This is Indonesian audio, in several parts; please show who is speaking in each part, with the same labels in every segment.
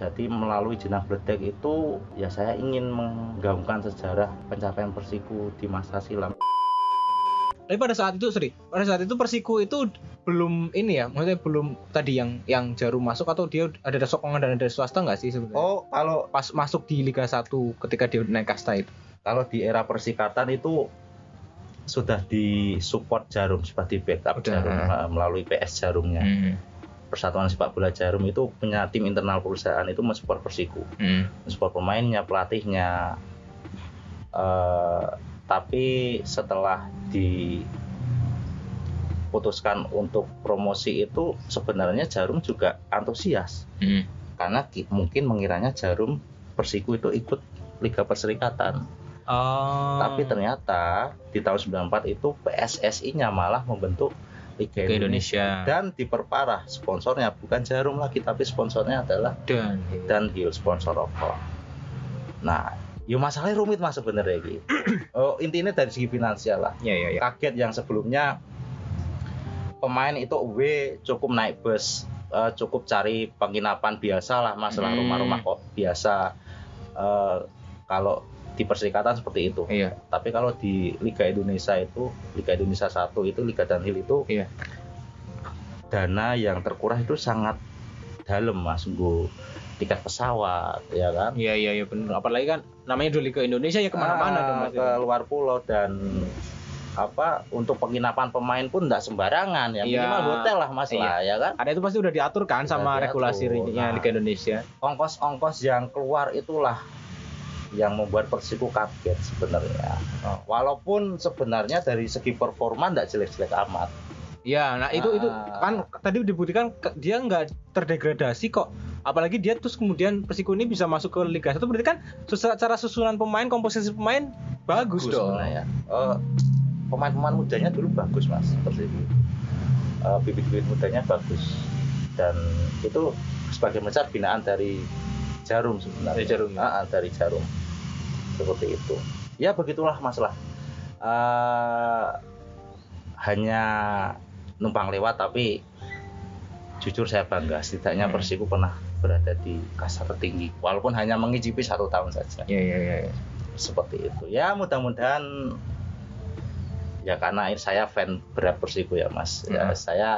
Speaker 1: Jadi melalui jenang bledek itu ya saya ingin menggaungkan sejarah pencapaian Persiku di masa silam.
Speaker 2: Tapi pada saat itu, sorry, pada saat itu Persiku itu belum ini ya, maksudnya belum tadi yang yang jarum masuk atau dia ada ada sokongan dan ada swasta nggak sih sebenarnya?
Speaker 1: Oh, kalau
Speaker 2: Pas masuk di Liga 1 ketika dia naik kasta itu.
Speaker 1: kalau di era persikatan itu sudah disupport Jarum seperti backup
Speaker 2: Udah.
Speaker 1: Jarum eh, melalui PS Jarumnya.
Speaker 2: Hmm.
Speaker 1: Persatuan Sepak Bola Jarum itu punya tim internal perusahaan itu mensupport Persiku,
Speaker 2: Hmm.
Speaker 1: mensupport pemainnya, pelatihnya. Eh, tapi setelah diputuskan untuk promosi itu sebenarnya Jarum juga antusias
Speaker 2: Hmm.
Speaker 1: karena ki- mungkin mengiranya Jarum Persiku itu ikut Liga Perserikatan.
Speaker 2: Oh.
Speaker 1: Tapi ternyata di tahun 94 itu PSSI-nya malah membentuk Liga Indonesia.
Speaker 2: Indonesia
Speaker 1: Dan diperparah sponsornya bukan Jarum lagi tapi sponsornya adalah
Speaker 2: dan
Speaker 1: Dunhill sponsor rokok. Nah, ya masalahnya rumit mas sebenarnya gitu. oh, intinya dari segi finansial lah.
Speaker 2: ya ya ya.
Speaker 1: Kaget yang sebelumnya pemain itu away cukup naik bus, eh, cukup cari penginapan biasa lah masalah
Speaker 2: Hmm.
Speaker 1: rumah-rumah kok biasa. Eh, kalau di perserikatan seperti itu.
Speaker 2: Iya.
Speaker 1: Tapi kalau di Liga Indonesia itu, Liga Indonesia 1 itu, Liga Dunhill itu,
Speaker 2: Iya.
Speaker 1: dana yang terkurah itu sangat dalam mas, Nggo tiket pesawat, ya kan?
Speaker 2: Iya iya iya benar. Apalagi kan namanya udah Liga Indonesia ya ke mana-mana
Speaker 1: Ah,
Speaker 2: dong Mas.
Speaker 1: ke luar pulau dan apa untuk penginapan pemain pun tidak sembarangan ya
Speaker 2: Iya.
Speaker 1: minimal hotel lah mas
Speaker 2: Iya.
Speaker 1: lah ya kan
Speaker 2: Ada itu pasti udah diatur kan
Speaker 1: Udah
Speaker 2: sama
Speaker 1: diatur.
Speaker 2: regulasinya
Speaker 1: Nah.
Speaker 2: Liga Indonesia.
Speaker 1: ongkos-ongkos yang keluar itulah yang membuat Persiku kaget sebenarnya
Speaker 2: Oh.
Speaker 1: walaupun sebenarnya dari segi performa tidak jelek-jelek amat
Speaker 2: Ya, nah itu itu
Speaker 1: Ah.
Speaker 2: kan tadi dibuktikan dia nggak terdegradasi kok. Apalagi dia terus kemudian Persiko ini bisa masuk ke Liga 1 berarti kan secara susunan pemain, komposisi pemain bagus, dong.
Speaker 1: sebenarnya. Eh, pemain-pemain mudanya dulu bagus mas Persiku Eh, bibit-bibit mudanya bagus dan itu sebagai besar binaan dari Jarum sebenarnya
Speaker 2: Jarum, ya?
Speaker 1: Ah, ah, dari Jarum seperti itu ya begitulah masalah Eh, hanya numpang lewat tapi jujur saya bangga setidaknya
Speaker 2: Hmm.
Speaker 1: Persiku pernah berada di kasta tertinggi walaupun hanya mengicipi satu tahun saja
Speaker 2: iya iya. iya.
Speaker 1: seperti itu ya mudah-mudahan ya karena saya fan berat Persiku ya mas ya
Speaker 2: Hmm.
Speaker 1: saya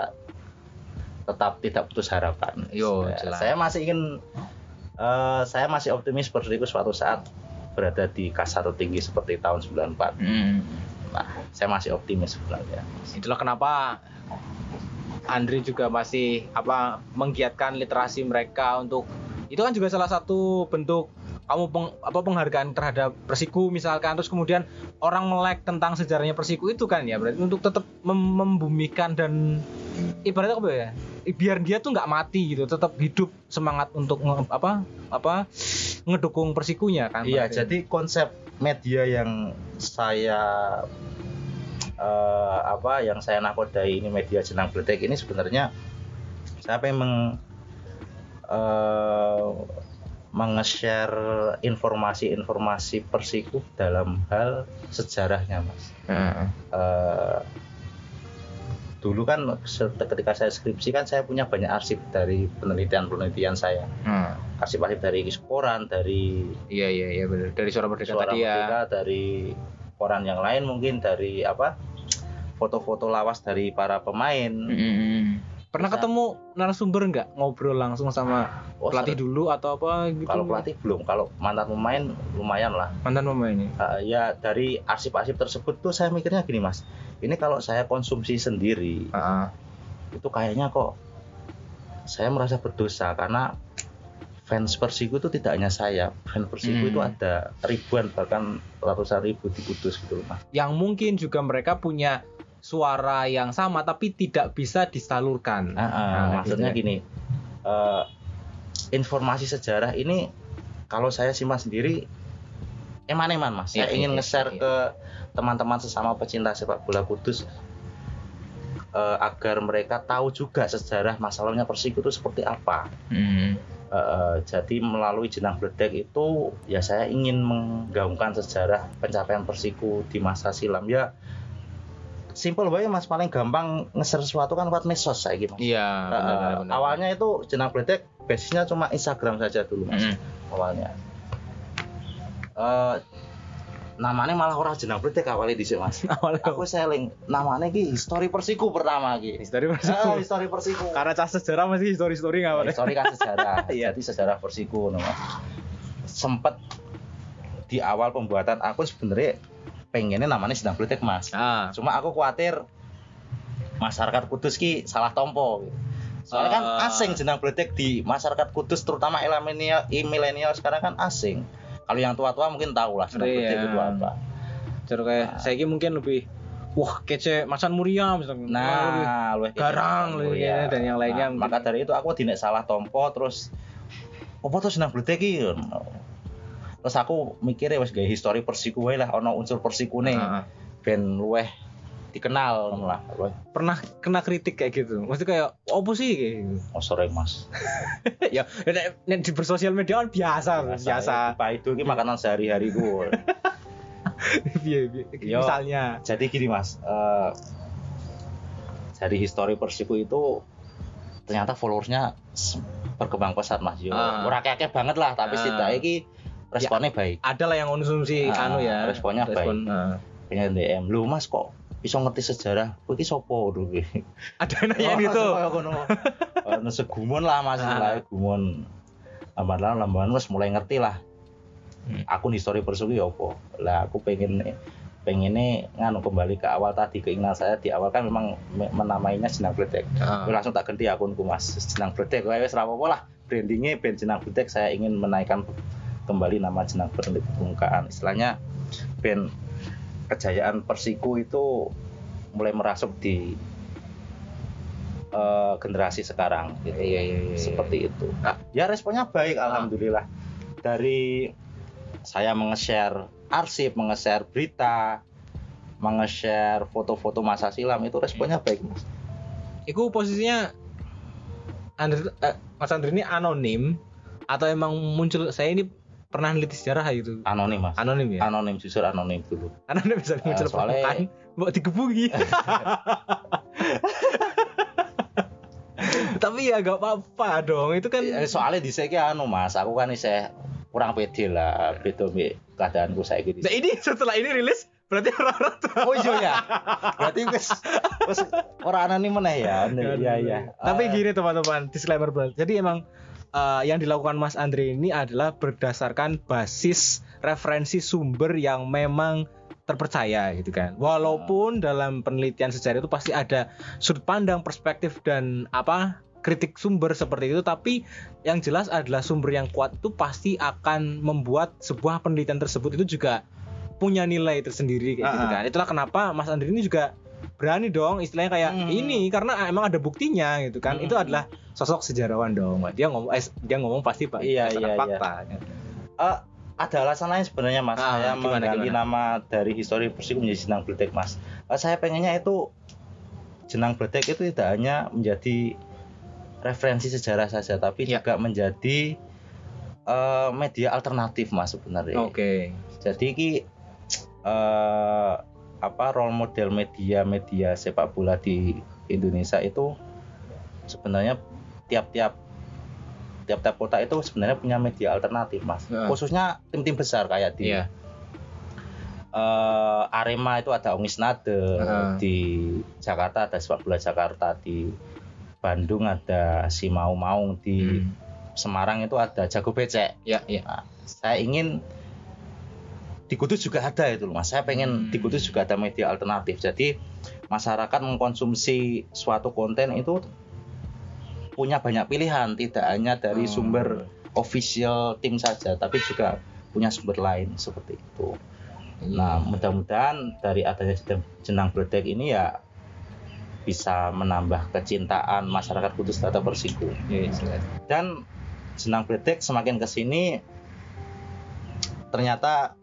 Speaker 1: tetap tidak putus harapan
Speaker 2: Yo,
Speaker 1: Ya,
Speaker 2: jelas.
Speaker 1: saya masih ingin eh, saya masih optimis Persiku suatu saat berada di kasta tertinggi seperti tahun 94
Speaker 2: Hmm.
Speaker 1: nah saya masih optimis sebenarnya.
Speaker 2: Itulah kenapa Andri juga masih apa menggiatkan literasi mereka untuk itu kan juga salah satu bentuk kamu peng- apa penghargaan terhadap Persiku misalkan. Terus kemudian orang melek tentang sejarahnya Persiku itu kan ya berarti untuk tetap mem- membumikan dan ibaratnya apa ya biar dia tuh nggak mati gitu tetap hidup semangat untuk nge- apa apa ngedukung Persikunya kan
Speaker 1: Iya, jadi konsep media yang saya eh, apa yang saya nakodai ini media jenang bledek ini sebenarnya saya pengen meng eh, menge-share informasi-informasi Persiku dalam hal sejarahnya, Mas.
Speaker 2: Heeh.
Speaker 1: Eh, dulu kan ketika saya skripsi kan saya punya banyak arsip dari penelitian-penelitian saya.
Speaker 2: Hmm.
Speaker 1: Arsip-arsip dari koran, dari
Speaker 2: iya iya iya benar dari suara merdeka
Speaker 1: suara
Speaker 2: tadi ya
Speaker 1: merdeka dari koran yang lain mungkin dari apa foto-foto lawas dari para pemain
Speaker 2: Mm-mm. Pernah
Speaker 1: Bisa.
Speaker 2: ketemu narasumber nggak ngobrol langsung sama
Speaker 1: Oh,
Speaker 2: pelatih
Speaker 1: ser-
Speaker 2: dulu atau apa gitu?
Speaker 1: kalau pelatih belum kalau mantan pemain lumayan lah
Speaker 2: mantan pemain ini.
Speaker 1: Eh, ya dari arsip-arsip tersebut tuh saya mikirnya gini mas ini kalau saya konsumsi sendiri itu kayaknya kok saya merasa berdosa karena fans Persiku itu tidak hanya saya fans Persiku
Speaker 2: Hmm.
Speaker 1: itu ada ribuan bahkan ratusan ribu di Kudus gitu loh mas
Speaker 2: Yang mungkin juga mereka punya suara yang sama tapi tidak bisa disalurkan.
Speaker 1: Ah, ah,
Speaker 2: Nah,
Speaker 1: maksudnya
Speaker 2: gitu
Speaker 1: gini, eh, informasi sejarah ini kalau saya simak sendiri eman-eman mas. Saya
Speaker 2: Iya,
Speaker 1: ingin
Speaker 2: iya,
Speaker 1: nge-share
Speaker 2: iya.
Speaker 1: ke teman-teman sesama pecinta sepak bola Kudus eh, agar mereka tahu juga sejarah masalahnya Persiku itu seperti apa.
Speaker 2: Hmm.
Speaker 1: Eh, jadi melalui jenang bledek itu ya saya ingin menggaungkan sejarah pencapaian Persiku di masa silam ya simple banget mas paling gampang nge-share sesuatu kan lewat medsos saya gitu.
Speaker 2: Iya, benar, benar.
Speaker 1: awalnya itu jenang bledek basisnya cuma Instagram saja dulu mas
Speaker 2: Mm.
Speaker 1: awalnya Eh, namanya malah orang jenang bledek awalnya di mas
Speaker 2: awalnya
Speaker 1: aku selling namanya ki history Persiku pertama ki
Speaker 2: history Persiku.
Speaker 1: history Persiku
Speaker 2: Karena cas sejarah masih history story nggak apa
Speaker 1: Histori kan sejarah.
Speaker 2: Iya.
Speaker 1: Jadi sejarah Persiku no, Mas. Sempet di awal pembuatan aku sebenarnya pengennya namanya sedang politik mas.
Speaker 2: Ah,
Speaker 1: Cuma aku khawatir masyarakat Kudus ki salah tompo. Soalnya kan
Speaker 2: Ah.
Speaker 1: asing jenang politik di masyarakat Kudus terutama milenial, milenial sekarang kan asing. Kalau yang tua-tua mungkin tahu lah jenang
Speaker 2: Iya.
Speaker 1: politik itu apa.
Speaker 2: Terus kayak saya ini mungkin lebih wah kece Macan Muria misalnya. Lebih-
Speaker 1: Nah, luwih
Speaker 2: Garang,
Speaker 1: ya.
Speaker 2: dan yang lainnya
Speaker 1: Nah, maka dari itu aku tidak salah tompo terus apa tuh senang bledek terus aku mikirnya wes gaya histori persiku wae lah ono unsur persiku nih
Speaker 2: Ah, ah.
Speaker 1: ben luweh dikenal lah
Speaker 2: pernah kena kritik kayak gitu. Maksudnya kayak apa sih kayak gitu.
Speaker 1: oh sore mas
Speaker 2: ya, nek, nek di bersosial media kan biasa, biasa.
Speaker 1: Pak itu ki makanan sehari-hari gue
Speaker 2: Iya, iya.
Speaker 1: Yo.
Speaker 2: Misalnya.
Speaker 1: jadi gini mas eh, dari histori persiku itu ternyata followersnya berkembang pesat mas yo ora akeh banget lah tapi
Speaker 2: Ah.
Speaker 1: setidaknya ki responnya baik
Speaker 2: Ada lah yang konsumsi
Speaker 1: Ah,
Speaker 2: anu ya.
Speaker 1: responnya
Speaker 2: respon, ah.
Speaker 1: pengen DM lu mas kok bisa ngerti sejarah kowe iki sapa dulu
Speaker 2: Ada yang nanya gitu.
Speaker 1: Ono segumun lah mas
Speaker 2: Ah.
Speaker 1: mulai gumun lamban lamban wis mulai ngerti lah
Speaker 2: Hmm.
Speaker 1: akun histori persugi ya apa lah aku pengen pengennya nganu kembali ke awal tadi keinginan saya di awal kan memang me- menamainya jenang bledek
Speaker 2: Ah.
Speaker 1: Aku langsung tak ganti akunku mas jenang wes ra apa-apa lah brandingnya band jenang bledek saya ingin menaikkan kembali nama jenang ke permukaan istilahnya band kejayaan Persiku itu mulai merasuk di eh, generasi sekarang. Gitu.
Speaker 2: Iya, iya, iya,
Speaker 1: seperti itu.
Speaker 2: Ah.
Speaker 1: ya responnya baik alhamdulillah. Dari saya menge-share arsip menge-share berita menge-share foto-foto masa silam itu responnya baik mas.
Speaker 2: Iku posisinya Andri, eh, Mas Andri ini anonim atau emang muncul saya ini pernah neliti sejarah gitu.
Speaker 1: anonim mas
Speaker 2: Anonim ya.
Speaker 1: anonim jujur anonim dulu
Speaker 2: Anonim bisa muncul
Speaker 1: soalnya-
Speaker 2: permukaan, mau digebuki. Tapi ya gak apa-apa dong. Itu kan
Speaker 1: Eh, soalnya di saya anu mas aku kan saya kurang pede lah beda mbek keadaanku saya gitu
Speaker 2: Nah ini setelah ini rilis berarti orang-orang tuh.
Speaker 1: oh iya ya berarti wis wis ora anonim meneh ya iya iya
Speaker 2: Tapi
Speaker 1: Ah,
Speaker 2: gini teman-teman, disclaimer banget. Jadi emang eh, yang dilakukan Mas Andre ini adalah berdasarkan basis referensi sumber yang memang terpercaya gitu kan. Walaupun dalam penelitian sejarah itu pasti ada sudut pandang, perspektif dan apa kritik sumber seperti itu, tapi yang jelas adalah sumber yang kuat itu pasti akan membuat sebuah penelitian tersebut itu juga punya nilai tersendiri kayak gitu
Speaker 1: Ah, ah.
Speaker 2: kan. Itulah kenapa Mas Andre ini juga berani dong istilahnya kayak
Speaker 1: Hmm.
Speaker 2: ini karena emang ada buktinya gitu kan.
Speaker 1: Hmm.
Speaker 2: Itu adalah sosok sejarawan dong. Dia ngomong eh, dia ngomong pasti pak
Speaker 1: Iya, iya,
Speaker 2: fakta.
Speaker 1: Eh, ada alasan lain sebenarnya mas
Speaker 2: Ah,
Speaker 1: saya
Speaker 2: gimana,
Speaker 1: mengganti
Speaker 2: gimana?
Speaker 1: nama dari histori Persik menjadi Jenang Bledek mas Eh, saya pengennya itu Jenang Bledek itu tidak hanya menjadi referensi sejarah saja tapi
Speaker 2: Ya.
Speaker 1: juga menjadi eh, media alternatif mas sebenarnya
Speaker 2: Oke.
Speaker 1: jadi ki eh, apa role model media-media sepak bola di Indonesia itu sebenarnya tiap-tiap tiap-tiap kota itu sebenarnya punya media alternatif mas
Speaker 2: Heeh.
Speaker 1: khususnya tim-tim besar kayak di
Speaker 2: Iya.
Speaker 1: eh, Arema itu ada Ongis Nade
Speaker 2: Heeh.
Speaker 1: di Jakarta ada sepak bola Jakarta di Bandung ada si Mau Maung di
Speaker 2: Hmm.
Speaker 1: Semarang itu ada Jago Becek
Speaker 2: Ya, ya.
Speaker 1: Nah, saya ingin di Kudus juga ada itu loh mas saya pengen
Speaker 2: Hmm.
Speaker 1: di Kudus juga ada media alternatif jadi masyarakat mengkonsumsi suatu konten itu punya banyak pilihan tidak hanya dari
Speaker 2: Oh.
Speaker 1: sumber official tim saja tapi juga punya sumber lain seperti itu nah mudah-mudahan dari adanya jenang- bledek ini ya bisa menambah kecintaan masyarakat Kudus terhadap Persiku
Speaker 2: Iya, jelas.
Speaker 1: dan jenang bledek semakin ke sini ternyata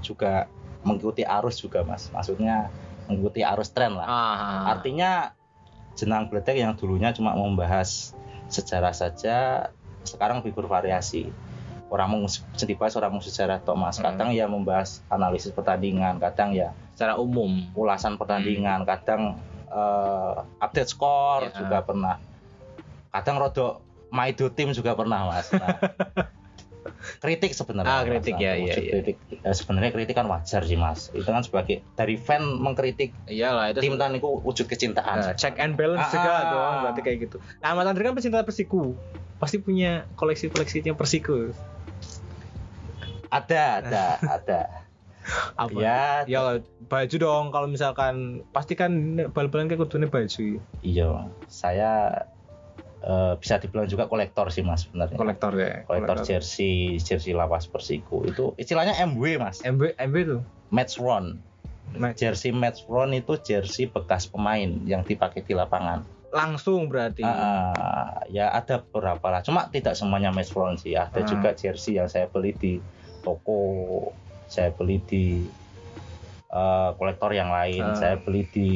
Speaker 1: juga mengikuti arus juga mas. Maksudnya mengikuti arus tren lah.
Speaker 2: Ah,
Speaker 1: artinya jenang bledek yang dulunya cuma membahas sejarah saja sekarang lebih bervariasi orang mau orang mau sejarah tok mas.
Speaker 2: Hmm.
Speaker 1: kadang ya membahas analisis pertandingan kadang ya
Speaker 2: secara umum.
Speaker 1: ulasan pertandingan kadang eh, update skor
Speaker 2: Ya.
Speaker 1: juga pernah. Kadang rodok maido tim juga pernah mas. Nah, kritik sebenarnya
Speaker 2: Ah, kritik, ya, iya, iya.
Speaker 1: kritik Eh, sebenarnya kritik kan wajar sih mas itu kan sebagai dari fan mengkritik
Speaker 2: Iyalah itu
Speaker 1: tim kan itu wujud kecintaan
Speaker 2: Nah, check and balance
Speaker 1: Ah,
Speaker 2: juga
Speaker 1: ah.
Speaker 2: dong berarti kayak gitu. Nah, Mas Andri kan pecinta Persiku. Pasti punya koleksi-koleksinya Persiku.
Speaker 1: ada ada ada
Speaker 2: Apa?
Speaker 1: ya
Speaker 2: Ya baju dong kalau misalkan pasti kan bal-balan kayak kudune baju.
Speaker 1: iya saya eh, bisa dibilang juga kolektor sih mas sebenarnya
Speaker 2: Kolektor ya.
Speaker 1: kolektor jersey jersey lawas persiku itu istilahnya MW mas
Speaker 2: MB MB tuh.
Speaker 1: match run
Speaker 2: Match.
Speaker 1: jersey match run itu jersey bekas pemain yang dipakai di lapangan
Speaker 2: Langsung berarti.
Speaker 1: Ah, ya ada beberapa lah cuma tidak semuanya match run sih ada
Speaker 2: Ah.
Speaker 1: juga jersey yang saya beli di toko saya beli di eh, kolektor yang lain
Speaker 2: Ah.
Speaker 1: saya beli di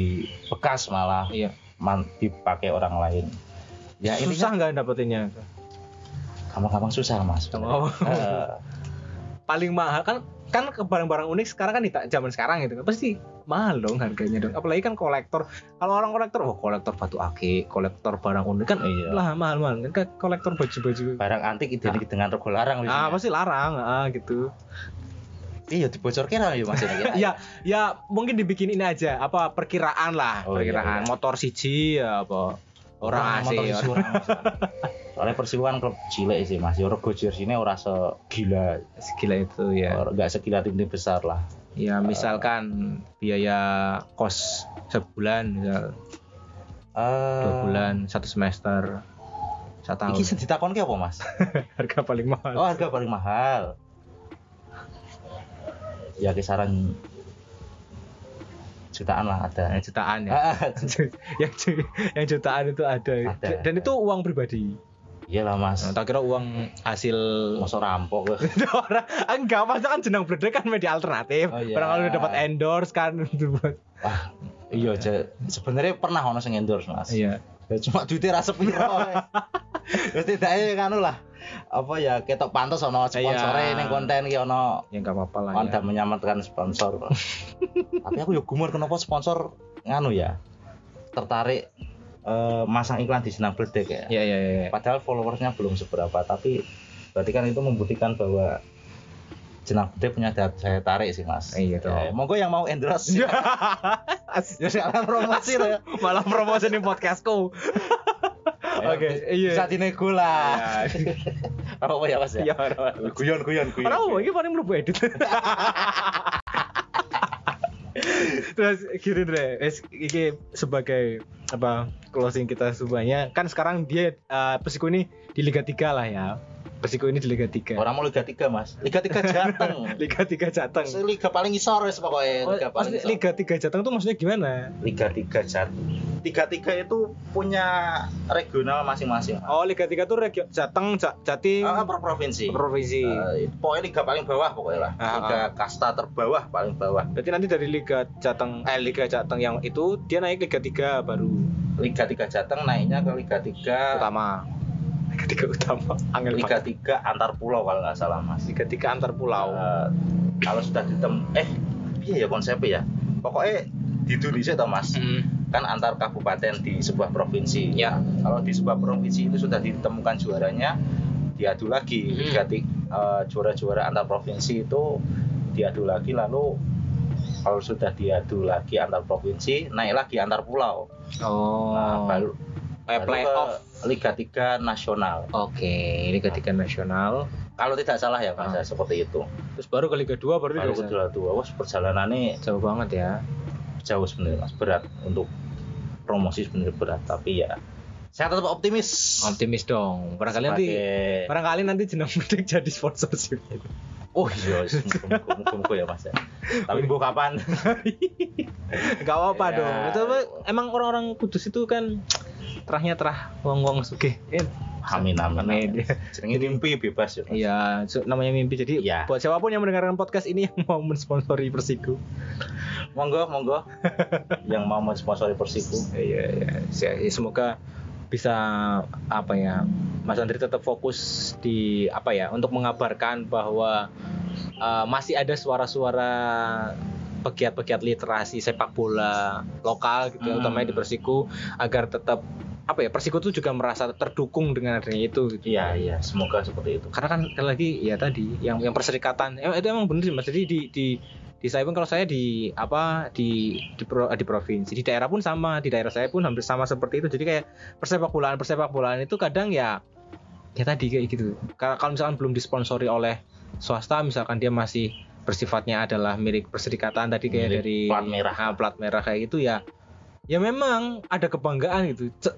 Speaker 1: bekas malah
Speaker 2: Iya.
Speaker 1: man dipakai orang lain ya ini
Speaker 2: Susah nggak dapetinnya?
Speaker 1: gampang-gampang susah mas.
Speaker 2: Oh.
Speaker 1: Eh,
Speaker 2: Paling mahal kan kan ke barang-barang unik sekarang kan di zaman sekarang gitu kan pasti mahal dong harganya dong. Apalagi kan kolektor. Kalau orang kolektor oh kolektor batu akik kolektor barang unik kan
Speaker 1: Iya.
Speaker 2: lah mahal mahal kan kolektor baju-baju.
Speaker 1: Barang antik identik dengan rego larang
Speaker 2: ah pasti larang ah gitu.
Speaker 1: Iya dibocorkan lah ya mas ini.
Speaker 2: Ya ya mungkin dibikin ini aja apa perkiraan lah
Speaker 1: Oh, iya,
Speaker 2: perkiraan.
Speaker 1: iya.
Speaker 2: motor siji ya apa orang orang-
Speaker 1: orang, Mas. soalnya Persiwa kan klub cilik sih mas. Ya rego jersey ini ora segila.
Speaker 2: Segila itu ya.
Speaker 1: Or- nggak segila tim-tim besar lah.
Speaker 2: Ya misalkan biaya kos sebulan misal. Dua
Speaker 1: Eh,
Speaker 2: bulan satu semester satu tahun.
Speaker 1: Iki sing ditakon apa mas?
Speaker 2: harga paling mahal.
Speaker 1: Oh harga paling mahal. Ya kisaran jutaan lah ada.
Speaker 2: Yang jutaan ya
Speaker 1: Ah,
Speaker 2: yang ju- yang jutaan itu ada.
Speaker 1: Ada.
Speaker 2: dan itu uang pribadi
Speaker 1: Iyalah mas.
Speaker 2: nah, tak kira uang hasil
Speaker 1: Masa rampok.
Speaker 2: orang enggak masa kan jenang bledek kan media alternatif
Speaker 1: Oh, iya.
Speaker 2: barangkali udah dapat endorse kan
Speaker 1: Wah, iya. Sebenarnya pernah ono sing endorse mas.
Speaker 2: iya
Speaker 1: Ya, cuma duitnya rasa piro. Terus tidaknya kan lah. Apa ya ketok pantas ono sponsore
Speaker 2: Iya.
Speaker 1: ning konten ki ono
Speaker 2: ya nggak apa-apa lah
Speaker 1: Anda
Speaker 2: ya.
Speaker 1: menyelamatkan sponsor. Tapi aku ya gumur kenapa sponsor nganu ya tertarik eh, masang iklan di Senang Bledek ya.
Speaker 2: Iya iya iya.
Speaker 1: Padahal followersnya belum seberapa, tapi berarti kan itu membuktikan bahwa Jenang Bledek punya daya daya tarik sih mas.
Speaker 2: Iya, dong.
Speaker 1: Ya, monggo yang mau endorse. ya sekarang promosi loh. ya.
Speaker 2: Malah promosi di podcastku. Oke, iya.
Speaker 1: Bisa dinego lah.
Speaker 2: Iya.
Speaker 1: Apa ya mas ya?
Speaker 2: Iya.
Speaker 1: Guyon guyon guyon.
Speaker 2: Orang ini paling mlebu edit. Terus gini deh, iki sebagai apa closing kita semuanya kan sekarang dia eh, Persiko ini di Liga 3 lah ya. Persiko ini di Liga 3.
Speaker 1: Orang mau Liga 3 mas. Liga 3 Jateng.
Speaker 2: Liga 3 Jateng.
Speaker 1: Liga paling isor wis pokoknya.
Speaker 2: Oh,
Speaker 1: Liga paling isor.
Speaker 2: Liga 3 Jateng tuh maksudnya gimana?
Speaker 1: Liga 3 Jateng. Liga 3 itu punya regional masing-masing. Mas.
Speaker 2: Oh, Liga 3 tuh regio Jateng, Ja- Jatim,
Speaker 1: Ah, per provinsi.
Speaker 2: provinsi.
Speaker 1: Eh, pokoknya liga paling bawah pokoknya lah.
Speaker 2: Ah,
Speaker 1: Liga kasta terbawah paling bawah.
Speaker 2: Berarti nanti dari Liga Jateng eh Liga Jateng yang itu dia naik Liga 3 baru
Speaker 1: Liga 3 Jateng naiknya ke Liga 3
Speaker 2: utama. Liga 3 utama. Angel
Speaker 1: Liga. 3 antar pulau kalau nggak salah mas.
Speaker 2: Liga 3 antar pulau.
Speaker 1: Eh, kalau sudah ditem eh iya ya konsepnya ya. Pokoknya di Indonesia toh mas
Speaker 2: Mm.
Speaker 1: Kan antar kabupaten di sebuah provinsi.
Speaker 2: Ya.
Speaker 1: Kalau di sebuah provinsi itu sudah ditemukan juaranya diadu lagi
Speaker 2: Hmm.
Speaker 1: Liga eh, juara-juara antar provinsi itu diadu lagi lalu kalau sudah diadu lagi antar provinsi naik lagi antar pulau.
Speaker 2: Oh.
Speaker 1: Nah, baru baru
Speaker 2: playoff.
Speaker 1: ke Liga 3 nasional.
Speaker 2: Oke, Liga 3 nasional.
Speaker 1: Kalau tidak salah ya Mas,
Speaker 2: Ah.
Speaker 1: ya, seperti itu.
Speaker 2: Terus baru ke Liga 2 baru,
Speaker 1: Baru
Speaker 2: Liga
Speaker 1: kedua dua, wah perjalanannya
Speaker 2: Jauh banget ya.
Speaker 1: jauh sebenarnya Mas, berat untuk promosi sebenarnya berat, tapi ya saya tetap optimis.
Speaker 2: Optimis dong. Barangkali nanti
Speaker 1: Sebagai-
Speaker 2: barangkali nanti jenang Medek jadi sponsorship.
Speaker 1: Oh iya, muka-muka ya Mas ya. Tapi bu kapan?
Speaker 2: Gak apa-apa
Speaker 1: Ya.
Speaker 2: dong. Itu apa, emang orang-orang Kudus itu kan terahnya terah wong-wong sugih. Eh,
Speaker 1: Amin amin.
Speaker 2: Amin.
Speaker 1: mimpi bebas ya.
Speaker 2: Iya, so- namanya mimpi. Jadi
Speaker 1: Iya.
Speaker 2: buat siapa pun yang mendengarkan podcast ini yang mau mensponsori Persiku.
Speaker 1: Monggo monggo. yang mau mensponsori Persiku.
Speaker 2: Iya, iya. Ya, ya, semoga bisa apa ya Mas Andri tetap fokus di apa ya untuk mengabarkan bahwa uh, masih ada suara-suara pegiat-pegiat literasi sepak bola lokal gitu ya,
Speaker 1: Hmm.
Speaker 2: utamanya di Persiku agar tetap apa ya Persiku itu juga merasa terdukung dengan adanya itu gitu.
Speaker 1: Iya iya, semoga seperti itu.
Speaker 2: karena kan sekali lagi ya tadi yang yang perserikatan eh, itu emang bener sih mas jadi di di di saya pun kalau saya di apa di di, pro- di provinsi di daerah pun sama di daerah saya pun hampir sama seperti itu jadi kayak persepak bolaan persepak bolaan itu kadang ya ya tadi kayak gitu kalau kalau misalkan belum disponsori oleh swasta misalkan dia masih bersifatnya adalah milik perserikatan tadi kayak
Speaker 1: Milik
Speaker 2: dari
Speaker 1: plat merah.
Speaker 2: ah, plat merah kayak gitu ya ya memang ada kebanggaan gitu. C-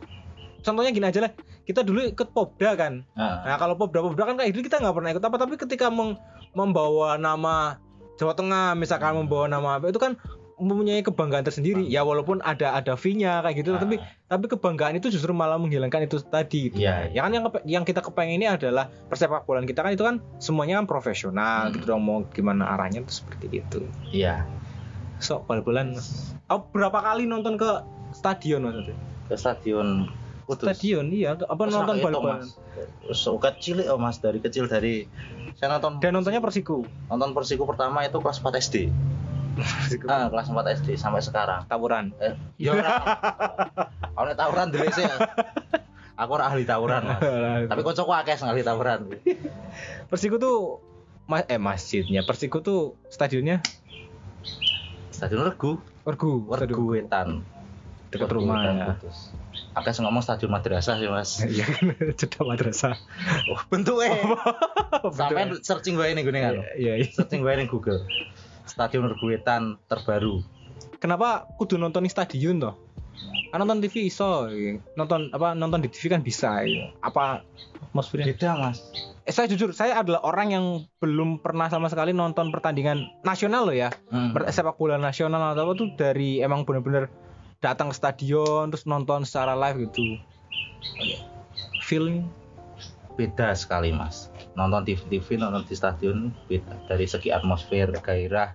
Speaker 2: contohnya gini aja lah. Kita dulu ikut popda kan.
Speaker 1: Nah,
Speaker 2: Nah kalau Popda-Popda kan kayak gitu kita nggak pernah ikut apa. Tapi ketika meng- membawa nama Jawa Tengah misalkan membawa nama apa itu kan mempunyai kebanggaan tersendiri. Ya walaupun ada ada fee-nya kayak gitu
Speaker 1: Ah.
Speaker 2: tapi tapi kebanggaan itu justru malah menghilangkan itu tadi gitu.
Speaker 1: Iya,
Speaker 2: ya kan yang yang kita kepengen ini adalah persepak bolaan kita kan itu kan semuanya kan profesional
Speaker 1: Hmm.
Speaker 2: gitu dong mau gimana arahnya itu seperti itu.
Speaker 1: Iya.
Speaker 2: Sok bal-balan oh, berapa kali nonton ke stadion maksudnya
Speaker 1: Ke stadion Kudus.
Speaker 2: stadion iya apa
Speaker 1: Terus
Speaker 2: nonton bal-balan
Speaker 1: Mas. Terus kecil oh Mas dari kecil dari saya nonton
Speaker 2: dan nontonnya Persiku
Speaker 1: nonton Persiku pertama itu kelas 4 SD.
Speaker 2: Persiku
Speaker 1: Ah, kelas 4 SD sampai sekarang.
Speaker 2: tawuran
Speaker 1: Eh, ya ora. Ono tawuran dhewe sih. Aku ora ahli tawuran, Mas. Tapi kocokku akeh ahli tawuran.
Speaker 2: Persiku tuh ma- eh masjidnya Persiku tuh stadionnya
Speaker 1: Stadion Regu,
Speaker 2: Wergu
Speaker 1: Regu Wetan.
Speaker 2: dekat
Speaker 1: Regu
Speaker 2: rumah ya.
Speaker 1: Akeh sing ngomong stadion madrasah sih, Mas.
Speaker 2: iya kan cedek madrasah
Speaker 1: Oh, bentuknya. Sampai searching wae ning gone kan.
Speaker 2: iya iya
Speaker 1: Searching wae ning Google. Stadion Regu Wetan terbaru.
Speaker 2: kenapa kudu nonton di stadion toh kan nonton TV iso iya. nonton apa nonton di TV kan bisa iya. apa atmosfernya
Speaker 1: Beda, Mas.
Speaker 2: Saya jujur saya adalah orang yang belum pernah sama sekali nonton pertandingan nasional loh ya.
Speaker 1: Hmm.
Speaker 2: Sepak bola nasional atau apa tuh dari emang bener-bener datang ke stadion terus nonton secara live gitu. Feeling
Speaker 1: beda sekali mas. Nonton TV TV nonton di stadion beda. Dari segi atmosfer gairah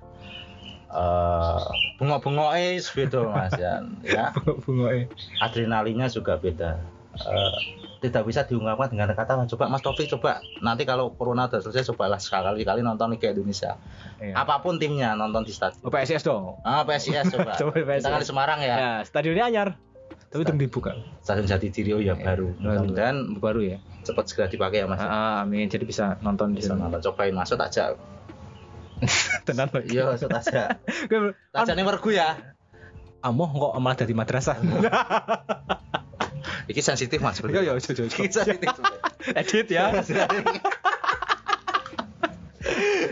Speaker 1: eh bengok bengok beda mas ya. Ya
Speaker 2: bunga
Speaker 1: adrenalinnya juga beda Eh, tidak bisa diungkapkan dengan kata coba mas Taufik coba. Nanti kalau corona udah selesai cobalah sekali kali nonton Liga Indonesia.
Speaker 2: Iya.
Speaker 1: apa pun timnya nonton di stadion.
Speaker 2: Oh, PSIS dong?
Speaker 1: Ah PSIS coba.
Speaker 2: Coba PSIS.
Speaker 1: kita kan di Semarang ya.
Speaker 2: Ya stadionnya anyar. Tapi belum dibuka.
Speaker 1: Stadion Jatidiri oh ya baru. mudah-mudahan
Speaker 2: baru ya?
Speaker 1: cepat segera dipakai ya mas.
Speaker 2: Ah, amin. Jadi bisa nonton di sana.
Speaker 1: cobain masuk aja
Speaker 2: tenan loh
Speaker 1: iya masuk aja aja nih mergu ya.
Speaker 2: Amoh kok malah dari madrasah
Speaker 1: Iki sensitif mas.
Speaker 2: Iya, iya, iya, iya.
Speaker 1: Iki sensitif.
Speaker 2: edit ya.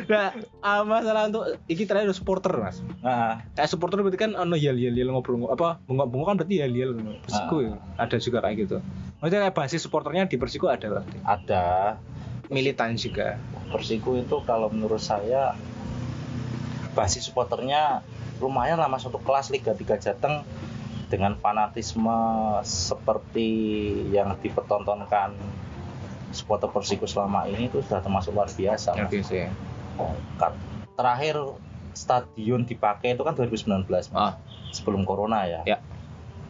Speaker 2: Nah ah, masalah untuk iki terakhir supporter mas.
Speaker 1: Nah,
Speaker 2: kayak supporter berarti kan ono yel yel yel ngobrol apa bengok bengok kan berarti yel yel Persiku ya ada juga kayak gitu. Maksudnya kayak basis supporternya di Persiku ada berarti
Speaker 1: ada.
Speaker 2: Militan juga.
Speaker 1: Persiku itu kalau menurut saya basis supporternya lumayan lah mas untuk kelas Liga 3 Jateng dengan fanatisme seperti yang dipertontonkan supporter Persiku selama ini itu sudah termasuk luar biasa.
Speaker 2: Oke sih
Speaker 1: Kat- Terakhir stadion dipakai itu kan 2019 mas.
Speaker 2: Ah.
Speaker 1: sebelum corona ya.
Speaker 2: Ya.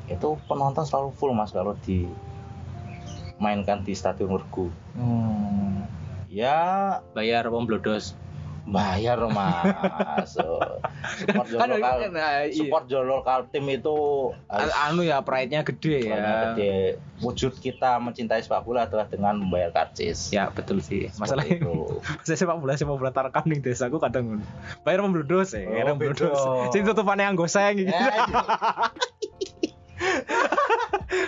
Speaker 1: Itu penonton selalu full mas kalau dimainkan di stadion Wergu.
Speaker 2: hmm.
Speaker 1: Ya
Speaker 2: bayar pom blodos
Speaker 1: bayar mas. Support
Speaker 2: kan
Speaker 1: lokal,
Speaker 2: nah, iya.
Speaker 1: support local tim itu
Speaker 2: anu ya pride-nya gede ya
Speaker 1: gede. Wujud kita mencintai sepak bola adalah dengan membayar karcis.
Speaker 2: ya betul sih masalah
Speaker 1: itu.
Speaker 2: saya sepak bola sepak bola tarekam ning desa aku kadang bayar pom blodos ya
Speaker 1: Oh,
Speaker 2: blodos
Speaker 1: beda.
Speaker 2: sing tutupane yang goseng gitu
Speaker 1: Eh,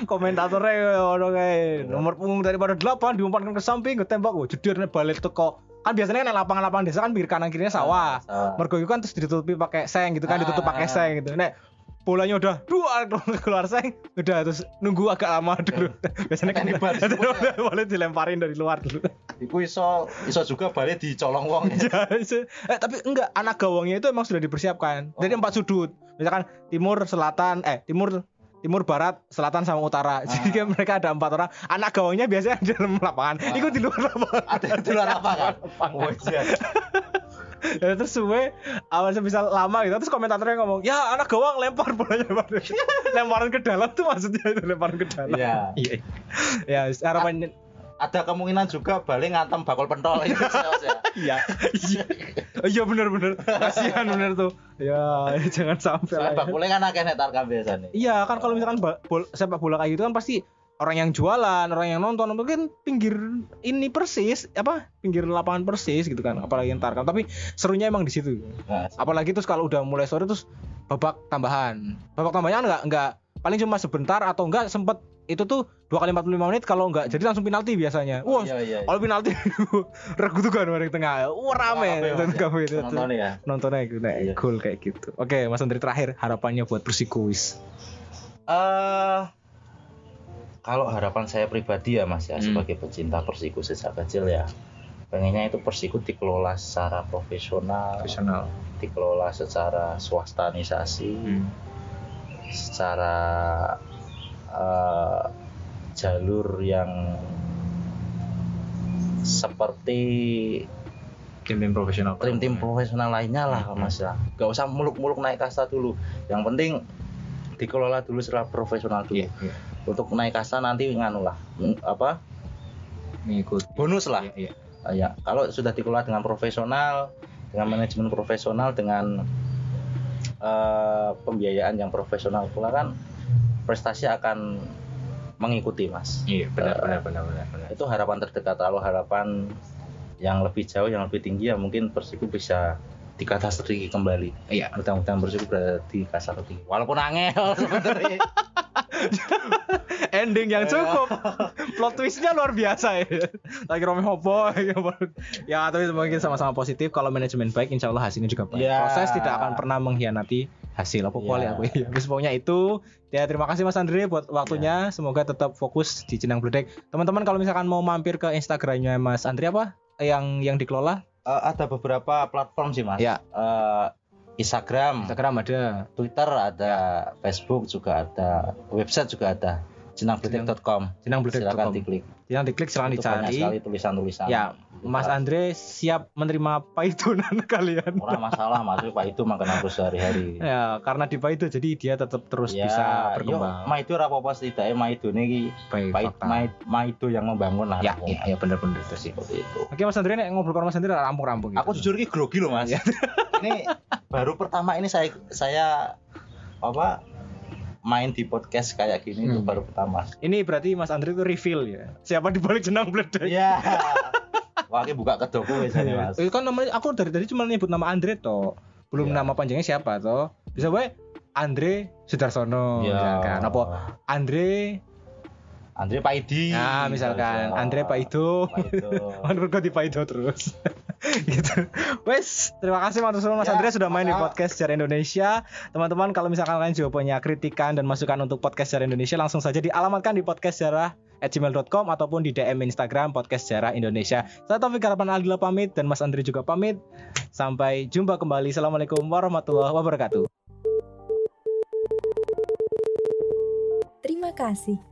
Speaker 2: komentatornya ono kae. Nomor punggung daripada 8 diumpankan ke samping ke tembak wah jedir nek balik teko kan biasanya nek lapangan-lapangan desa kan pinggir kanan kirinya sawah.
Speaker 1: Sawah.
Speaker 2: mergo itu kan terus ditutupi pakai seng gitu kan
Speaker 1: Ah.
Speaker 2: ditutup pakai seng gitu. Nek bolanya udah dua keluar seng udah terus nunggu agak lama dulu. Biasanya kan
Speaker 1: baris.
Speaker 2: boleh dilemparin dari luar dulu.
Speaker 1: Iku iso iso juga balik dicolong wong.
Speaker 2: Ya, itu- eh tapi enggak anak gawangnya itu emang sudah dipersiapkan. Dari
Speaker 1: Oh.
Speaker 2: empat sudut. Misalkan timur selatan eh timur timur, barat, selatan sama utara. Jadi kan mereka ada empat orang. Anak gawangnya biasanya di dalam lapangan.
Speaker 1: Ah.
Speaker 2: Ikut di luar lapangan.
Speaker 1: Ada di luar lapangan. Oh, iya.
Speaker 2: Ya, terus suwe awal bisa lama gitu terus komentatornya ngomong ya anak gawang lempar bolanya lempar lemparan ke dalam tuh maksudnya itu lemparan ke dalam
Speaker 1: Iya.
Speaker 2: iya ya harapan
Speaker 1: Ada kemungkinan juga balik ngantem bakul pentol itu ya.
Speaker 2: iya iya benar benar kasihan benar tuh. Ya jangan sampai lah ya.
Speaker 1: bakulnya kan akeh tarkam biasanya.
Speaker 2: iya kan kalau misalkan bol- sepak bola kayak gitu kan pasti orang yang jualan orang yang nonton mungkin pinggir ini persis apa pinggir lapangan persis gitu kan apalagi yang tarkam tapi serunya emang di situ.
Speaker 1: Nah,
Speaker 2: apalagi terus kalau udah mulai sore terus babak tambahan. Babak tambahannya enggak enggak paling cuma sebentar atau enggak sempet itu tuh dua kali 45 menit kalau enggak jadi langsung penalti biasanya wah
Speaker 1: iya iya.
Speaker 2: kalau penalti regu tuh kan di tengah wah rame
Speaker 1: Mas, ya.
Speaker 2: kamu itu
Speaker 1: Nonton ya.
Speaker 2: nontonnya nah,
Speaker 1: Iya.
Speaker 2: cool kayak gitu oke mas Andri terakhir harapannya buat Persikuis
Speaker 1: Eh kalau harapan saya pribadi ya Mas ya
Speaker 2: Hmm.
Speaker 1: sebagai pecinta Persiku sejak kecil ya pengennya itu Persiku dikelola secara profesional,
Speaker 2: profesional
Speaker 1: dikelola secara swastanisasi,
Speaker 2: Hmm.
Speaker 1: secara eh, jalur yang seperti
Speaker 2: tim-tim profesional
Speaker 1: tim-tim profesional lainnya lah
Speaker 2: Hmm.
Speaker 1: Mas ya. Gak usah muluk-muluk naik kasta dulu. Yang penting dikelola dulu secara profesional dulu.
Speaker 2: iya iya
Speaker 1: Untuk naik kasta nanti nganu lah. Apa?
Speaker 2: mengikuti
Speaker 1: Bonus lah.
Speaker 2: iya, iya.
Speaker 1: Ah, ya, kalau sudah dikelola dengan profesional, dengan manajemen profesional, dengan eh, pembiayaan yang profesional pula kan prestasi akan mengikuti mas.
Speaker 2: iya benar
Speaker 1: Eh,
Speaker 2: benar benar benar benar
Speaker 1: Itu harapan terdekat. Kalau harapan yang lebih jauh, yang lebih tinggi ya mungkin Persiku bisa dikatastriki kembali.
Speaker 2: iya
Speaker 1: Mudah-mudahan Persiku berada di kasar tinggi. Walaupun angel sebenarnya.
Speaker 2: ending yang cukup plot twistnya luar biasa ya lagi Romi Hopo ya tapi mungkin sama-sama positif kalau manajemen baik insya Allah hasilnya juga baik
Speaker 1: Ya.
Speaker 2: proses tidak akan pernah mengkhianati hasil apa kuali
Speaker 1: Ya.
Speaker 2: aku ya? Habis pokoknya itu ya terima kasih Mas Andre buat waktunya. Semoga tetap fokus di Jenang Bledek. Teman-teman kalau misalkan mau mampir ke Instagramnya Mas Andre apa yang yang dikelola?
Speaker 1: Eh, ada beberapa platform sih mas.
Speaker 2: Ya.
Speaker 1: Eh, Instagram,
Speaker 2: Instagram ada.
Speaker 1: Twitter ada, Facebook juga ada, website juga ada, jenangbledek.com.
Speaker 2: Jenang
Speaker 1: Silakan diklik.
Speaker 2: yang diklik silahkan
Speaker 1: Itu banyak
Speaker 2: dicari
Speaker 1: sekali tulisan-tulisan.
Speaker 2: ya Mas Andre siap menerima paitunan kalian
Speaker 1: Ora masalah mas, Pak itu makan aku sehari-hari.
Speaker 2: Ya, karena di Paido jadi dia tetap terus
Speaker 1: Ya,
Speaker 2: bisa
Speaker 1: Yo,
Speaker 2: berkembang.
Speaker 1: ma itu apa-apa setidaknya ma itu nih
Speaker 2: Baik,
Speaker 1: ma, ma, itu yang membangun lah.
Speaker 2: Ya, ya, ya benar-benar itu sih.
Speaker 1: Seperti itu.
Speaker 2: Oke Mas Andre nek ngobrol sama Mas Andre rampung-rampung gitu.
Speaker 1: Aku jujur ini grogi loh mas.
Speaker 2: Ya.
Speaker 1: ini baru pertama ini saya saya apa main di podcast kayak gini itu
Speaker 2: Hmm.
Speaker 1: baru pertama.
Speaker 2: Ini berarti Mas Andre itu reveal ya. Siapa di balik jenang bledek?
Speaker 1: Iya. Wah, ini buka kedokku biasanya mas.
Speaker 2: Itu kan namanya aku dari tadi cuma nyebut nama Andre toh. Belum
Speaker 1: Ya.
Speaker 2: nama panjangnya siapa toh. Bisa wae Andre Sudarsono
Speaker 1: Iya.
Speaker 2: misalkan. Apa Andre
Speaker 1: Andre Paidi.
Speaker 2: Nah, misalkan
Speaker 1: Iya.
Speaker 2: Andre Paido.
Speaker 1: Paido.
Speaker 2: Menurut di Paido terus. gitu. Wes, terima kasih Mas Mas
Speaker 1: Ya,
Speaker 2: Andre sudah main di
Speaker 1: maka-
Speaker 2: podcast Sejarah Indonesia. Teman-teman kalau misalkan kalian juga punya kritikan dan masukan untuk podcast Sejarah Indonesia langsung saja dialamatkan di podcast sejarah gmail.com ataupun di DM Instagram podcast sejarah Indonesia. Saya Taufik Harapan Aldila pamit dan Mas Andre juga pamit. Sampai jumpa kembali. Assalamualaikum warahmatullahi wabarakatuh.
Speaker 3: Terima kasih